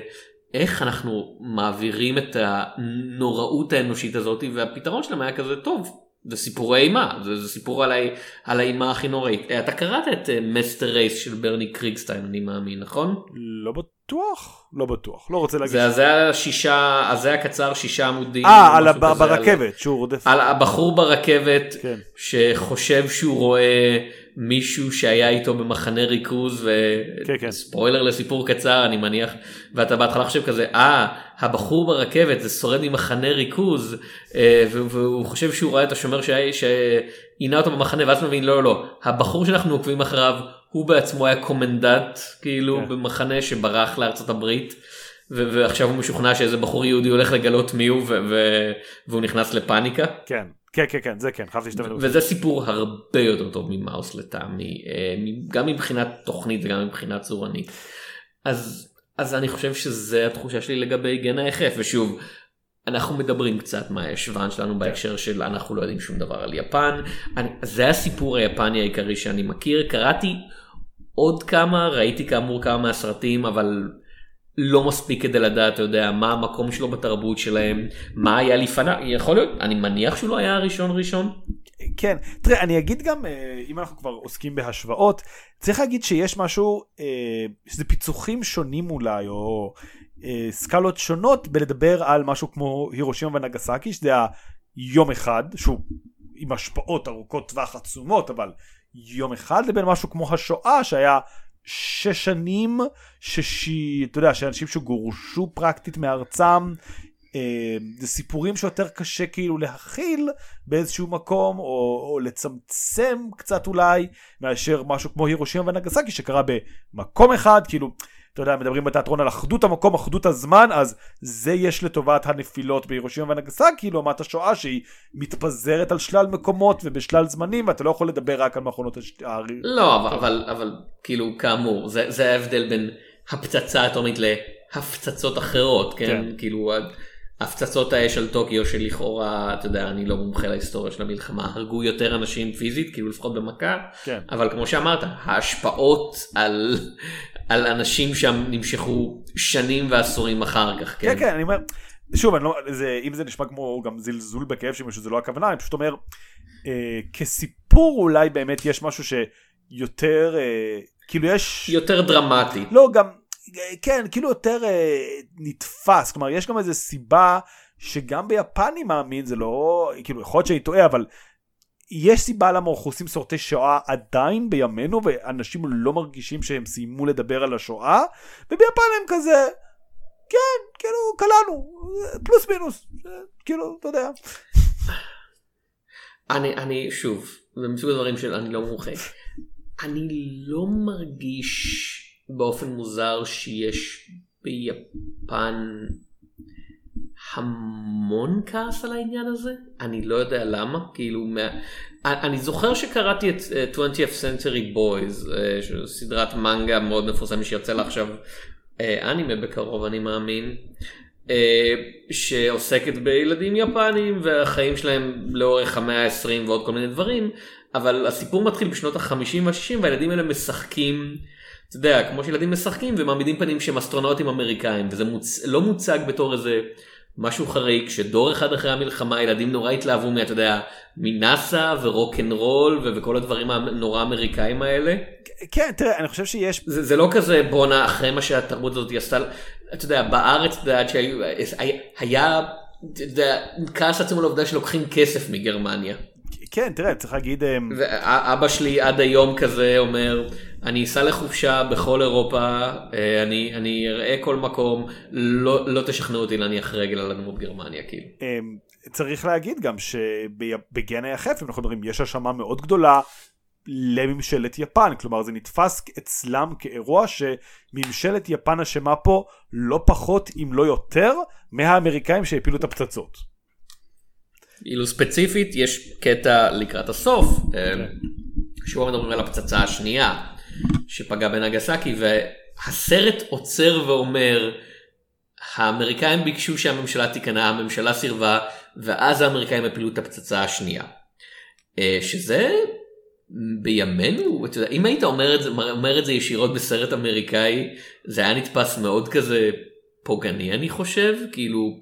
איך אנחנו מעבירים את הנוראות האנושית הזאת והפתרון שלהם היה כזה טוב זה סיפורי אימה זה, זה סיפור על, על האימה הכי נוראית אתה קראת את מסטר uh, רייס של ברני קריגסטיין אני מאמין נכון? לא בטוח לא בטוח לא רוצה להגיד זה, זה היה שישה אז זה היה קצר שישה עמודים אה על הב, ברכבת על, שהוא רודף על הבחור ברכבת כן. שחושב שהוא רואה מישהו שהיה איתו במחנה ריכוז וספוילר כן, כן. לסיפור קצר אני מניח ואתה בהתחלה חושב כזה אה הבחור ברכבת זה שורד ממחנה ריכוז אה, והוא חושב שהוא ראה את השומר שעינה אותו במחנה ואז מבין לא לא לא הבחור שאנחנו עוקבים אחריו הוא בעצמו היה קומנדנט כאילו כן. במחנה שברח לארצות הברית. ועכשיו הוא משוכנע שאיזה בחור יהודי הולך לגלות מי הוא והוא נכנס לפאניקה. כן. כן כן כן זה כן חייבתי שאתה וזה סיפור הרבה יותר טוב ממאוס לטעמי אה, גם מבחינת תוכנית וגם מבחינת צורנית. אז אז אני חושב שזה התחושה שלי לגבי גן היחף ושוב אנחנו מדברים קצת מהישבן שלנו בהקשר של אנחנו לא יודעים שום דבר על יפן. אני, זה הסיפור היפני העיקרי שאני מכיר. קראתי עוד כמה, ראיתי כאמור כמה מהסרטים, אבל לא מספיק כדי לדעת, אתה יודע, מה המקום שלו בתרבות שלהם, מה היה לפניו, יכול להיות, אני מניח שהוא לא היה הראשון ראשון. כן, תראה, אני אגיד גם, אה, אם אנחנו כבר עוסקים בהשוואות, צריך להגיד שיש משהו, אה, שזה פיצוחים שונים אולי, או אה, סקלות שונות בלדבר על משהו כמו הירושימה ונגסקי, שזה היום אחד, שהוא עם השפעות ארוכות טווח עצומות, אבל יום אחד, לבין משהו כמו השואה, שהיה שש שנים, ששי, אתה יודע, שאנשים שגורשו פרקטית מארצם, אה, זה סיפורים שיותר קשה כאילו להכיל באיזשהו מקום או, או לצמצם קצת אולי מאשר משהו כמו הירושימה ונגסקי שקרה במקום אחד כאילו אתה יודע מדברים בתיאטרון על אחדות המקום אחדות הזמן אז זה יש לטובת הנפילות בהירושימה ונגסקי לעומת השואה שהיא מתפזרת על שלל מקומות ובשלל זמנים ואתה לא יכול לדבר רק על מכונות השתייה. לא אבל, אבל אבל כאילו כאמור זה, זה ההבדל בין הפצצה האטומית להפצצות אחרות כן, כן. כאילו הפצצות האש על טוקיו שלכאורה אתה יודע אני לא מומחה להיסטוריה של המלחמה הרגו יותר אנשים פיזית כאילו לפחות במכה כן. אבל כמו שאמרת ההשפעות על על אנשים שם נמשכו שנים ועשורים אחר כך כן כן, כן אני אומר שוב אני לא זה אם זה נשמע כמו גם זלזול בכאב של מישהו זה לא הכוונה אני פשוט אומר אה, כסיפור אולי באמת יש משהו שיותר אה, כאילו יש יותר דרמטי לא גם כן, כאילו יותר אה, נתפס, כלומר יש גם איזה סיבה שגם ביפן אני מאמין, זה לא, כאילו יכול להיות שאני טועה, אבל יש סיבה למה אנחנו עושים סורטי שואה עדיין בימינו, ואנשים לא מרגישים שהם סיימו לדבר על השואה, וביפן הם כזה, כן, כאילו, קלענו, פלוס מינוס, כאילו, אתה יודע. אני, אני, שוב, זה מסוג הדברים של אני לא מומחה. אני לא מרגיש באופן מוזר שיש ביפן המון כעס על העניין הזה אני לא יודע למה כאילו מה... אני זוכר שקראתי את uh, 20th Century Boys uh, סדרת מנגה מאוד מפורסמת שיוצא לה עכשיו uh, אנימה בקרוב אני מאמין שעוסקת בילדים יפנים והחיים שלהם לאורך המאה ה-20 ועוד כל מיני דברים אבל הסיפור מתחיל בשנות ה-50 וה-60 והילדים האלה משחקים. אתה יודע, כמו שילדים משחקים ומעמידים פנים שהם אסטרונאוטים אמריקאים, וזה מוצ... לא מוצג בתור איזה משהו חריג, שדור אחד אחרי המלחמה ילדים נורא התלהבו מה, אתה יודע, מנאסא ורוקנרול ו... וכל הדברים הנורא אמריקאים האלה. כן, תראה, אני חושב שיש... זה, זה לא כזה בואנה אחרי מה שהתרבות הזאת עשתה, אתה יודע, בארץ, אתה יודע, שהיו, היה, אתה יודע, כעס עצום על העובדה שלוקחים כסף מגרמניה. כן, תראה, צריך להגיד... אמ, ואבא שלי עד היום כזה אומר, אני אסע לחופשה בכל אירופה, אה, אני, אני אראה כל מקום, לא, לא תשכנעו אותי להניח רגל על אדמות גרמניה, כאילו. אמ, צריך להגיד גם שבגן היחף, אם אנחנו מדברים, יש האשמה מאוד גדולה לממשלת יפן, כלומר זה נתפס אצלם כאירוע שממשלת יפן אשמה פה לא פחות אם לא יותר מהאמריקאים שהפילו את הפצצות. אילו ספציפית יש קטע לקראת הסוף, okay. אה, שהוא מדברים על הפצצה השנייה שפגעה בנגסקי והסרט עוצר ואומר האמריקאים ביקשו שהממשלה תיכנע, הממשלה סירבה ואז האמריקאים הפילו את הפצצה השנייה. אה, שזה בימינו, אתה יודע, אם היית אומר את, זה, אומר את זה ישירות בסרט אמריקאי זה היה נתפס מאוד כזה פוגעני אני חושב, כאילו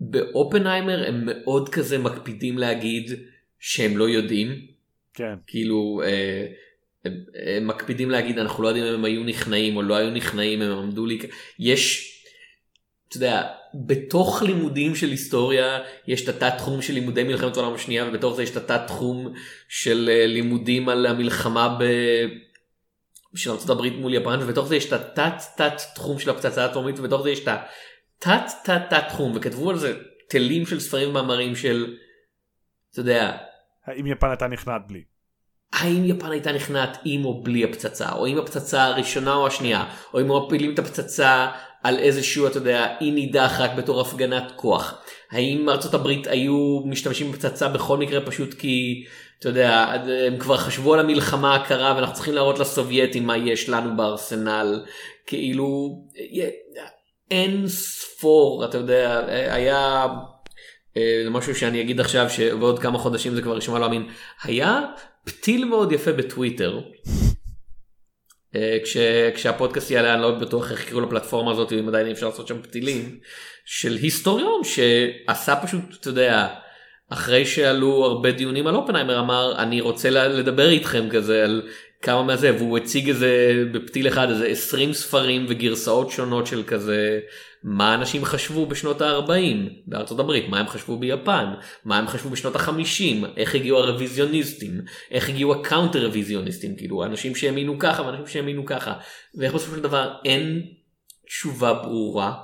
באופנהיימר הם מאוד כזה מקפידים להגיד שהם לא יודעים. כן. כאילו אה, הם, מקפידים להגיד אנחנו לא יודעים אם הם היו נכנעים או לא היו נכנעים הם עמדו לי יש. אתה יודע בתוך לימודים של היסטוריה יש את התת תחום של לימודי מלחמת העולם השנייה ובתוך זה יש את התת תחום של אה, לימודים על המלחמה ב... של ארה"ב מול יפן ובתוך זה יש את התת תת תחום של הפצצה האטומית ובתוך זה יש את תת תת תת תחום וכתבו על זה תלים של ספרים ומאמרים של, אתה יודע. האם יפן הייתה נכנעת בלי? האם יפן הייתה נכנעת עם או בלי הפצצה, או עם הפצצה הראשונה או השנייה, או אם מפילים את הפצצה על איזשהו, אתה יודע, אי נידח רק בתור הפגנת כוח. האם ארצות הברית היו משתמשים בפצצה בכל מקרה פשוט כי, אתה יודע, הם כבר חשבו על המלחמה הקרה ואנחנו צריכים להראות לסובייטים מה יש לנו בארסנל. כאילו, אין ספור, אתה יודע, היה אה, זה משהו שאני אגיד עכשיו שבעוד כמה חודשים זה כבר יישמע לא אמין, היה פתיל מאוד יפה בטוויטר. אה, כש, כשהפודקאסט יעלה אני לא בטוח איך יקראו לפלטפורמה הזאת אם עדיין אפשר לעשות שם פתילים של היסטוריון שעשה פשוט אתה יודע אחרי שעלו הרבה דיונים על אופנהיימר אמר אני רוצה לדבר איתכם כזה על כמה מהזה והוא הציג איזה בפתיל אחד איזה 20 ספרים וגרסאות שונות של כזה מה אנשים חשבו בשנות ה-40 בארצות הברית, מה הם חשבו ביפן, מה הם חשבו בשנות ה-50, איך הגיעו הרוויזיוניסטים, איך הגיעו ה counter רוויזיוניסטים, כאילו אנשים שהאמינו ככה ואנשים שהאמינו ככה, ואיך בסופו של דבר אין תשובה ברורה.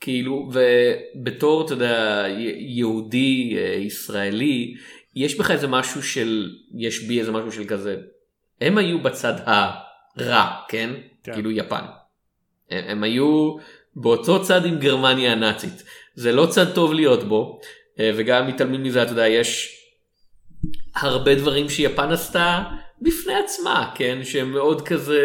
כאילו ובתור אתה יודע יהודי אה, ישראלי יש בך איזה משהו של יש בי איזה משהו של כזה הם היו בצד הרע כן, כן. כאילו יפן הם, הם היו באותו צד עם גרמניה הנאצית. זה לא צד טוב להיות בו, אה, וגם מתעלמים מזה, אתה יודע, יש הרבה דברים שיפן עשתה בפני עצמה, כן, שהם מאוד כזה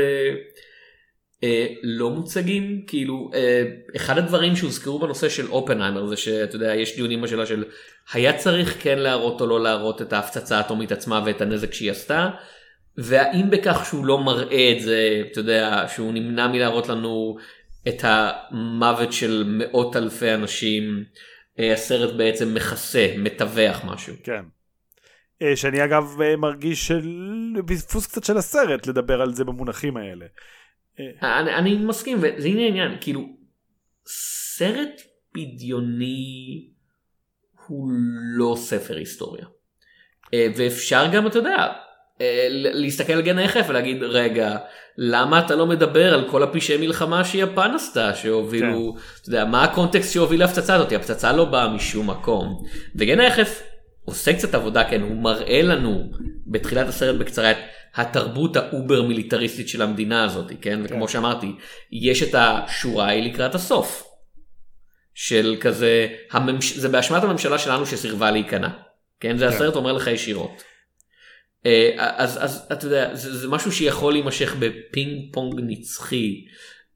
אה, לא מוצגים, כאילו, אה, אחד הדברים שהוזכרו בנושא של אופנהיימר זה שאתה יודע, יש דיונים בשאלה של היה צריך כן להראות או לא להראות את ההפצצה האטומית עצמה ואת הנזק שהיא עשתה. והאם בכך שהוא לא מראה את זה, אתה יודע, שהוא נמנע מלהראות לנו את המוות של מאות אלפי אנשים, אה, הסרט בעצם מכסה, מתווך משהו. כן. אה, שאני אגב אה, מרגיש של פספוס קצת של הסרט לדבר על זה במונחים האלה. אני, אני מסכים וזה הנה העניין כאילו סרט בדיוני הוא לא ספר היסטוריה ואפשר גם אתה יודע להסתכל על גן היחף ולהגיד רגע למה אתה לא מדבר על כל הפשעי מלחמה שיפן עשתה שהובילו כן. אתה יודע מה הקונטקסט שהוביל להפצצה הזאת הפצצה לא באה משום מקום וגן היחף עושה קצת עבודה כן הוא מראה לנו בתחילת הסרט בקצרה את התרבות ה over מיליטריסטית של המדינה הזאת כן וכמו כן. שאמרתי יש את השורה היא לקראת הסוף. של כזה הממש... זה באשמת הממשלה שלנו שסירבה להיכנע כן זה כן. הסרט אומר לך ישירות. אה, אז, אז אתה יודע זה, זה משהו שיכול להימשך בפינג פונג נצחי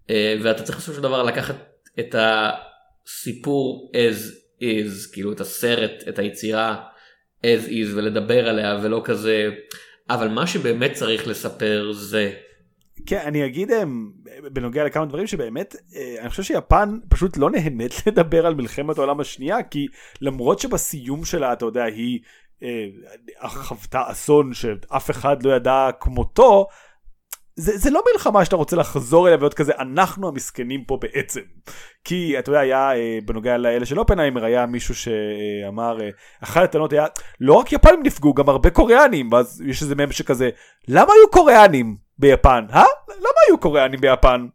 אה, ואתה צריך בסופו של דבר לקחת את הסיפור as is כאילו את הסרט את היצירה as is ולדבר עליה ולא כזה אבל מה שבאמת צריך לספר זה. כן אני אגיד אה, בנוגע לכמה דברים שבאמת אני חושב שיפן פשוט לא נהנית [LAUGHS] לדבר על מלחמת העולם השנייה כי למרות שבסיום שלה אתה יודע היא חוותה אסון שאף אחד לא ידע כמותו, זה, זה לא מלחמה שאתה רוצה לחזור אליה ולהיות כזה אנחנו המסכנים פה בעצם. כי אתה יודע היה אה, בנוגע לאלה של אופנהיימר היה מישהו שאמר אה, אחת הטענות היה לא רק יפנים נפגעו גם הרבה קוריאנים. ואז יש איזה מהם שכזה למה היו קוריאנים ביפן אה? למה היו קוריאנים ביפן?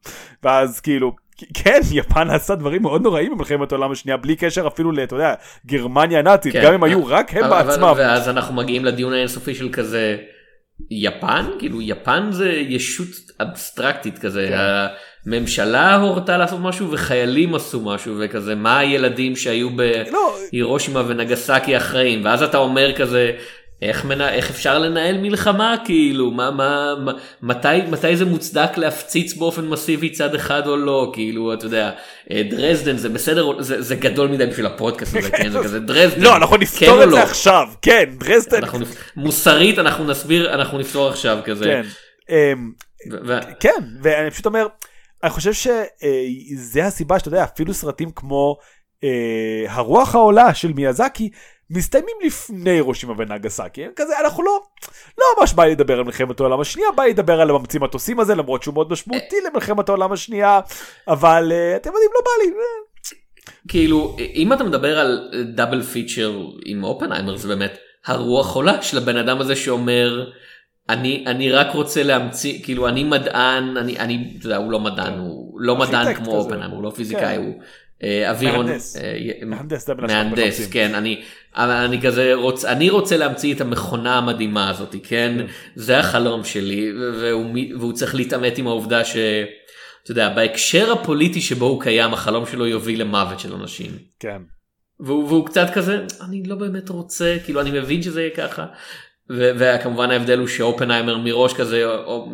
ואז כאילו כן, יפן עשה דברים מאוד נוראים במלחמת העולם השנייה, בלי קשר אפילו ל, אתה יודע, גרמניה הנאצית, כן. גם אם היו רק הם אבל, בעצמם. ואז אנחנו מגיעים לדיון האינסופי של כזה, יפן? כאילו, יפן זה ישות אבסטרקטית כזה. כן. הממשלה הורתה לעשות משהו וחיילים עשו משהו וכזה מה הילדים שהיו בהירושימה לא. ונגסקי אחראים ואז אתה אומר כזה איך, מנה, איך אפשר לנהל מלחמה כאילו? מה מה, מה מתי מתי זה מוצדק להפציץ באופן מסיבי צד אחד או לא? כאילו אתה יודע אה, דרזדן זה בסדר זה, זה גדול מדי בשביל הפודקאסט הזה כן? זה כזה דרזדן. לא אנחנו נפתור כן את זה לא. עכשיו. כן דרזדן. אנחנו, מוסרית אנחנו נסביר אנחנו נפתור עכשיו כזה. כן. אמ, ו- כן ואני פשוט אומר אני חושב שזה הסיבה שאתה יודע אפילו סרטים כמו אה, הרוח העולה של מיאזקי מסתיימים לפני הירושימה ונגסקי כזה אנחנו לא לא ממש בא לי לדבר על מלחמת העולם השנייה בא לי לדבר על הממציא מטוסים הזה למרות שהוא מאוד משמעותי למלחמת העולם השנייה אבל uh, אתם יודעים לא בא לי. כאילו אם אתה מדבר על דאבל פיצ'ר עם אופנהיימר זה באמת הרוח עולה של הבן אדם הזה שאומר אני אני רק רוצה להמציא כאילו אני מדען אני אני אתה יודע, הוא לא מדען. הוא לא מדען כמו אופנהיימר הוא לא פיזיקאי כן. הוא. אה, אווירון מהנדס, מהנדס כן אני אני כזה רוצה אני רוצה להמציא את המכונה המדהימה הזאת כן, כן. זה החלום שלי והוא, והוא צריך להתעמת עם העובדה ש... אתה יודע בהקשר הפוליטי שבו הוא קיים החלום שלו יוביל למוות של אנשים. כן. והוא, והוא קצת כזה אני לא באמת רוצה כאילו אני מבין שזה יהיה ככה וכמובן ההבדל הוא שאופנהיימר מראש כזה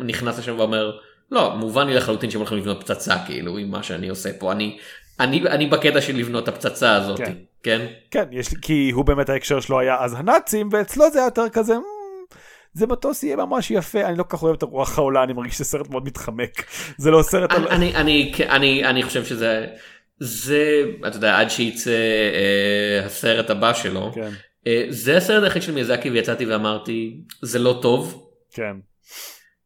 נכנס לשם ואומר לא מובן לי לחלוטין שהם הולכים לבנות פצצה כאילו עם מה שאני עושה פה אני אני, אני בקטע של לבנות את הפצצה הזאת, כן. כן? כן, יש כי הוא באמת ההקשר שלו היה אז הנאצים, ואצלו זה היה יותר כזה, "מ, זה מטוס יהיה ממש יפה, אני לא כל כך אוהב את הרוח העולה, אני מרגיש שזה סרט מאוד מתחמק. [LAUGHS] זה לא סרט על... אני, אני, אני, אני, אני חושב שזה, זה, אתה יודע, עד שייצא אה, הסרט הבא שלו, כן, אה, זה הסרט היחיד של מיאזקי ויצאתי ואמרתי, זה לא טוב. כן.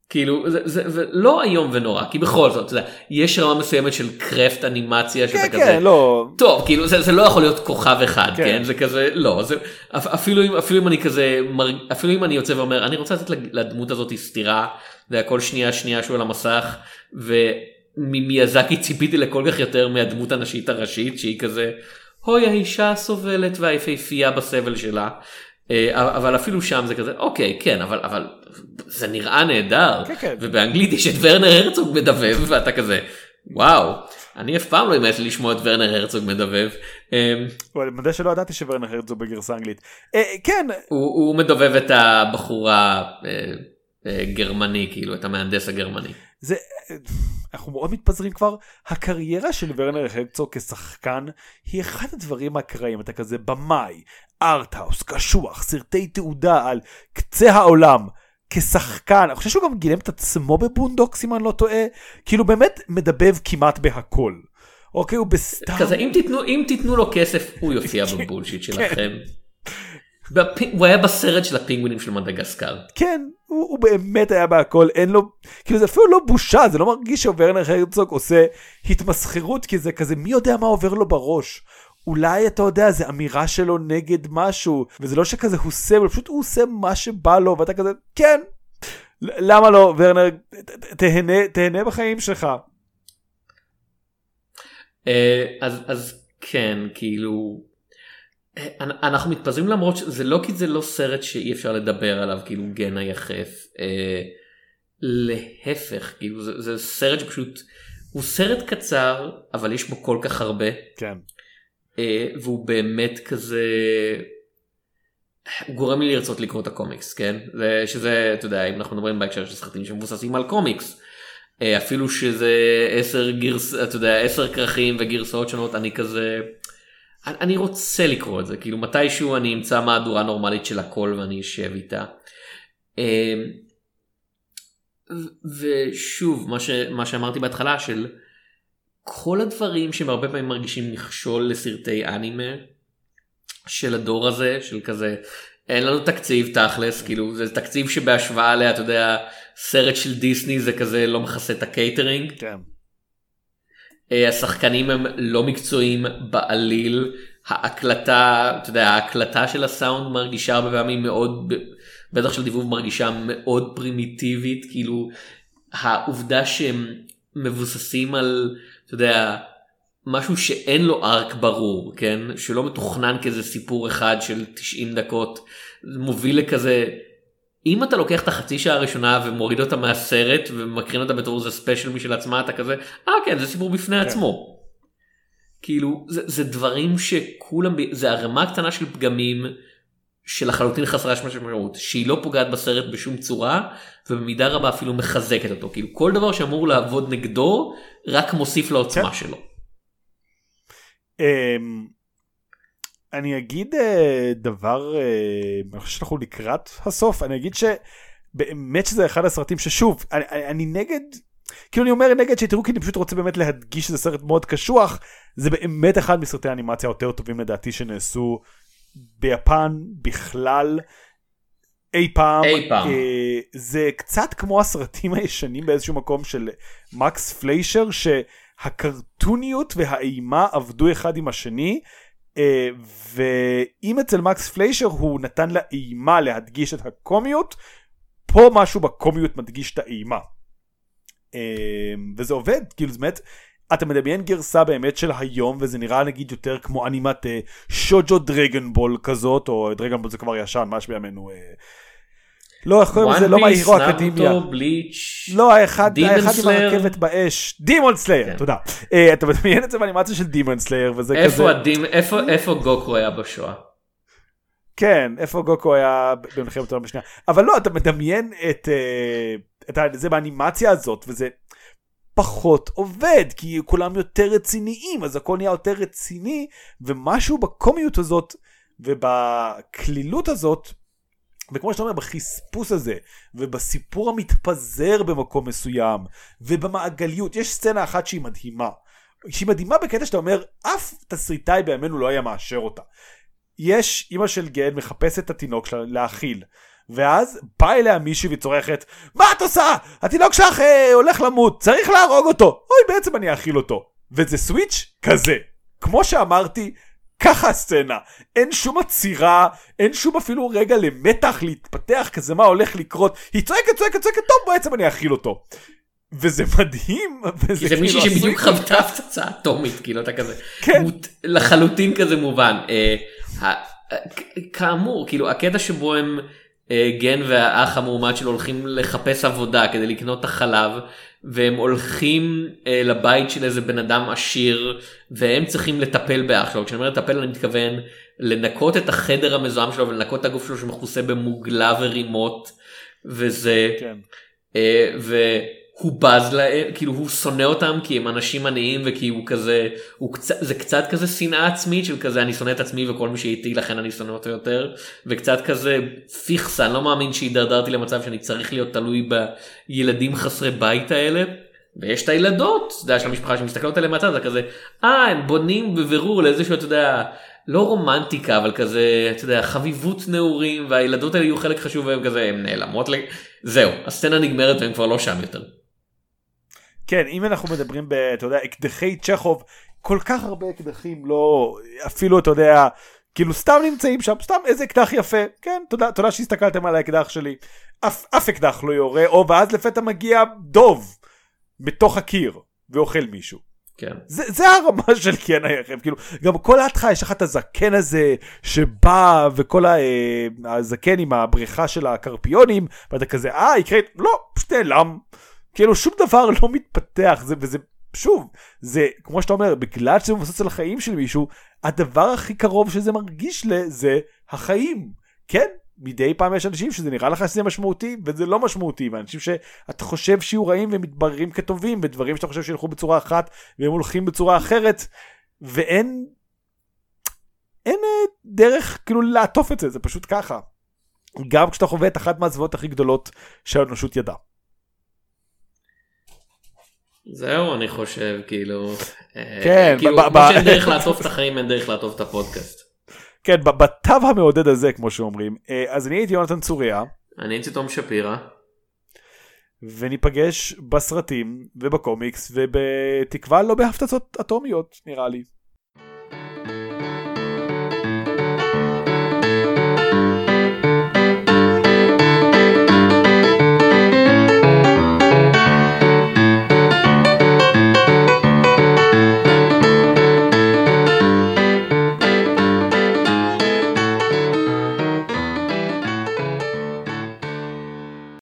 כאילו זה, זה, זה לא איום ונורא כי בכל זאת יודע, יש רמה מסוימת של קרפט אנימציה שאתה כן, כזה כן, לא... טוב כאילו זה, זה לא יכול להיות כוכב אחד כן. כן? זה כזה לא זה אפ- אפילו אם אפילו אם אני כזה אפילו אם אני יוצא ואומר אני רוצה לתת לדמות הזאת סטירה והכל שנייה שנייה שהוא על המסך וממיאזקי ציפיתי לכל כך יותר מהדמות הנשית הראשית שהיא כזה אוי האישה הסובלת והיפהפייה בסבל שלה. אה, אבל אפילו שם זה כזה אוקיי כן אבל אבל זה נראה נהדר כן, כן. ובאנגלית יש את ורנר הרצוג מדבב ואתה כזה וואו אני אף פעם לא אמאס לי לשמוע את ורנר הרצוג מדבב אני מודה שלא ידעתי שוורנר הרצוג בגרסה אנגלית. אה, כן, הוא, מדובב את הבחורה אה, אה, גרמני כאילו את המהנדס הגרמני. זה... אנחנו מאוד מתפזרים כבר. הקריירה של ורנר הרצוג כשחקן היא אחד הדברים האקראיים. אתה כזה במאי, ארטהאוס, קשוח, סרטי תעודה על קצה העולם. כשחקן, אני חושב שהוא גם גילם את עצמו בבונדוקס אם אני לא טועה, כאילו באמת מדבב כמעט בהכל. אוקיי, הוא בסתם... כזה אם תיתנו אם תיתנו לו כסף הוא יופיע [LAUGHS] בבולשיט שלכם. בפ- הוא היה בסרט של הפינגווינים של מדגסקר. כן, הוא, הוא באמת היה בהכל, אין לו, כאילו זה אפילו לא בושה, זה לא מרגיש שוורנר הרצוג עושה התמסחרות, כי זה כזה, מי יודע מה עובר לו בראש. אולי אתה יודע, זה אמירה שלו נגד משהו, וזה לא שכזה הוא עושה, אבל פשוט הוא עושה מה שבא לו, ואתה כזה, כן, למה לא, ורנר, תהנה, תהנה בחיים שלך. אה, אז אז כן כאילו אה, אנ- אנחנו מתפזרים למרות שזה לא כי זה לא סרט שאי אפשר לדבר עליו כאילו גנה יחף אה, להפך כאילו זה, זה סרט שפשוט הוא סרט קצר אבל יש בו כל כך הרבה כן. אה, והוא באמת כזה הוא גורם לי לרצות לקרוא את הקומיקס כן זה שזה אתה יודע אם אנחנו מדברים בהקשר של סרטים שמבוססים על קומיקס אה, אפילו שזה עשר גרס אתה יודע עשר כרכים וגרסאות שונות אני כזה אני, רוצה לקרוא את זה כאילו מתישהו אני אמצא מהדורה נורמלית של הכל ואני אשב איתה. אה, ושוב מה, ש, מה שאמרתי בהתחלה של כל הדברים שהם הרבה פעמים מרגישים מכשול לסרטי אנימה של הדור הזה של כזה אין לנו תקציב תכלס כאילו זה תקציב שבהשוואה ל... אתה יודע סרט של דיסני זה כזה לא מכסה את הקייטרינג כן. אה, השחקנים הם לא מקצועיים בעליל ההקלטה אתה יודע ההקלטה של הסאונד מרגישה הרבה פעמים מאוד בטח של דיבוב מרגישה מאוד פרימיטיבית כאילו העובדה שהם מבוססים על אתה יודע משהו שאין לו ארק ברור כן שלא מתוכנן כאיזה סיפור אחד של 90 דקות מוביל לכזה אם אתה לוקח את החצי שעה הראשונה ומוריד אותה מהסרט ומקרין אותה בתור איזה ספיישל משל עצמה אתה כזה אה כן זה סיפור בפני כן. עצמו. כאילו זה, זה דברים שכולם זה ערימה קטנה של פגמים שלחלוטין חסרה משמעות שהיא לא פוגעת בסרט בשום צורה ובמידה רבה אפילו מחזקת אותו כאילו כל דבר שאמור לעבוד נגדו רק מוסיף לעוצמה כן. שלו. אמ, אני אגיד אה, דבר, אה, אני חושב שאנחנו לקראת הסוף, אני אגיד שבאמת שזה אחד הסרטים ששוב, אני, אני, אני נגד, כאילו אני אומר נגד שתראו כי אני פשוט רוצה באמת להדגיש שזה סרט מאוד קשוח, זה באמת אחד מסרטי האנימציה היותר טובים לדעתי שנעשו ביפן בכלל. אי פעם, אי פעם. אה, זה קצת כמו הסרטים הישנים באיזשהו מקום של מקס פליישר שהקרטוניות והאימה עבדו אחד עם השני אה, ואם אצל מקס פליישר הוא נתן לאימה להדגיש את הקומיות פה משהו בקומיות מדגיש את האימה. אה, וזה עובד כאילו זה באמת אתה מדמיין גרסה באמת של היום וזה נראה נגיד יותר כמו אנימת אה, שוג'ו Dragon Ball כזאת או Dragon Ball זה כבר ישן מה שבימינו. אה, לא איך קוראים לזה לא My Hero Academia. Bleach. לא האחד האחד עם. הרכבת באש Demon Slayer כן. תודה אה, אתה מדמיין את זה באנימציה של Demon Slayer וזה כזה איפה הדים איפה איפה גוקו היה בשואה. כן איפה גוקו היה במלחמת העולם השנייה אבל לא אתה מדמיין את, אה, את זה באנימציה הזאת וזה פחות עובד, כי כולם יותר רציניים, אז הכל נהיה יותר רציני, ומשהו בקומיות הזאת ובקלילות הזאת, וכמו שאתה אומר, בחספוס הזה, ובסיפור המתפזר במקום מסוים, ובמעגליות, יש סצנה אחת שהיא מדהימה. שהיא מדהימה בקטע שאתה אומר, אף תסריטאי בימינו לא היה מאשר אותה. יש אימא של גן מחפשת את התינוק שלה להאכיל. ואז בא אליה מישהי וצורחת, מה את עושה? התינוק שלך אה, הולך למות, צריך להרוג אותו. אוי, בעצם אני אאכיל אותו. וזה סוויץ' כזה. כמו שאמרתי, ככה הסצנה. אין שום עצירה, אין שום אפילו רגע למתח להתפתח כזה מה הולך לקרות. היא צועקת, צועקת, צועקת, טוב, בעצם אני אאכיל אותו. וזה מדהים, [LAUGHS] וזה זה מישהי כאילו שבדיוק עשוי- חוותה הפצצה אטומית, כאילו אתה כזה, כן. לחלוטין כזה מובן. אה, ה- כ- כאמור, כאילו הקטע שבו הם, אה, גן והאח המאומד שלו הולכים לחפש עבודה כדי לקנות את החלב, והם הולכים אה, לבית של איזה בן אדם עשיר, והם צריכים לטפל באח שלו. כשאני אומר לטפל אני מתכוון לנקות את החדר המזוהם שלו ולנקות את הגוף שלו שמכוסה במוגלה ורימות, וזה... כן. אה, והוא בז להם כאילו הוא שונא אותם כי הם אנשים עניים וכי הוא כזה הוא קצת זה קצת כזה שנאה עצמית של כזה אני שונא את עצמי וכל מי שאיתי לכן אני שונא אותו יותר וקצת כזה פיכסה אני לא מאמין שהידרדרתי למצב שאני צריך להיות תלוי בילדים חסרי בית האלה. ויש את הילדות אתה יודע, של המשפחה שמסתכלות עליהם מהצד זה כזה אה הם בונים בבירור לאיזשהו אתה יודע לא רומנטיקה אבל כזה אתה יודע חביבות נעורים והילדות האלה יהיו חלק חשוב והם כזה הם נעלמות. זהו הסצנה נגמרת והם כבר לא שם יותר. כן, אם אנחנו מדברים ב... אתה יודע, אקדחי צ'כוב, כל כך הרבה אקדחים לא... אפילו, אתה יודע, כאילו סתם נמצאים שם, סתם איזה אקדח יפה. כן, תודה, תודה שהסתכלתם על האקדח שלי. אף, אף אקדח לא יורה, או ואז לפתע מגיע דוב בתוך הקיר ואוכל מישהו. כן. זה, זה הרמה [LAUGHS] של כן היחם, כאילו, גם כל ההתחלה יש לך את הזקן הזה שבא וכל ה, אה, הזקן עם הבריכה של הקרפיונים, ואתה כזה, אה, יקרה, לא, פשוט נעלם. כאילו שום דבר לא מתפתח, זה, וזה, שוב, זה, כמו שאתה אומר, בגלל שזה מבוסס על החיים של מישהו, הדבר הכי קרוב שזה מרגיש לזה החיים. כן, מדי פעם יש אנשים שזה נראה לך שזה משמעותי וזה לא משמעותי ואנשים שאתה חושב שיהיו רעים והם מתבררים כטובים ודברים שאתה חושב שילכו בצורה אחת והם הולכים בצורה אחרת ואין אין אה, דרך כאילו לעטוף את זה זה פשוט ככה. גם כשאתה חווה את אחת מהזוועות הכי גדולות שהאנושות ידעה. זהו אני חושב כאילו. אה, כן, כאילו כמו שאין דרך לעטוף את החיים אין דרך לעטוף את הפודקאסט. כן בתו המעודד הזה כמו שאומרים אה, אז אני הייתי יונתן צוריה אני הייתי תום שפירא. וניפגש בסרטים ובקומיקס ובתקווה לא בהפצצות אטומיות נראה לי.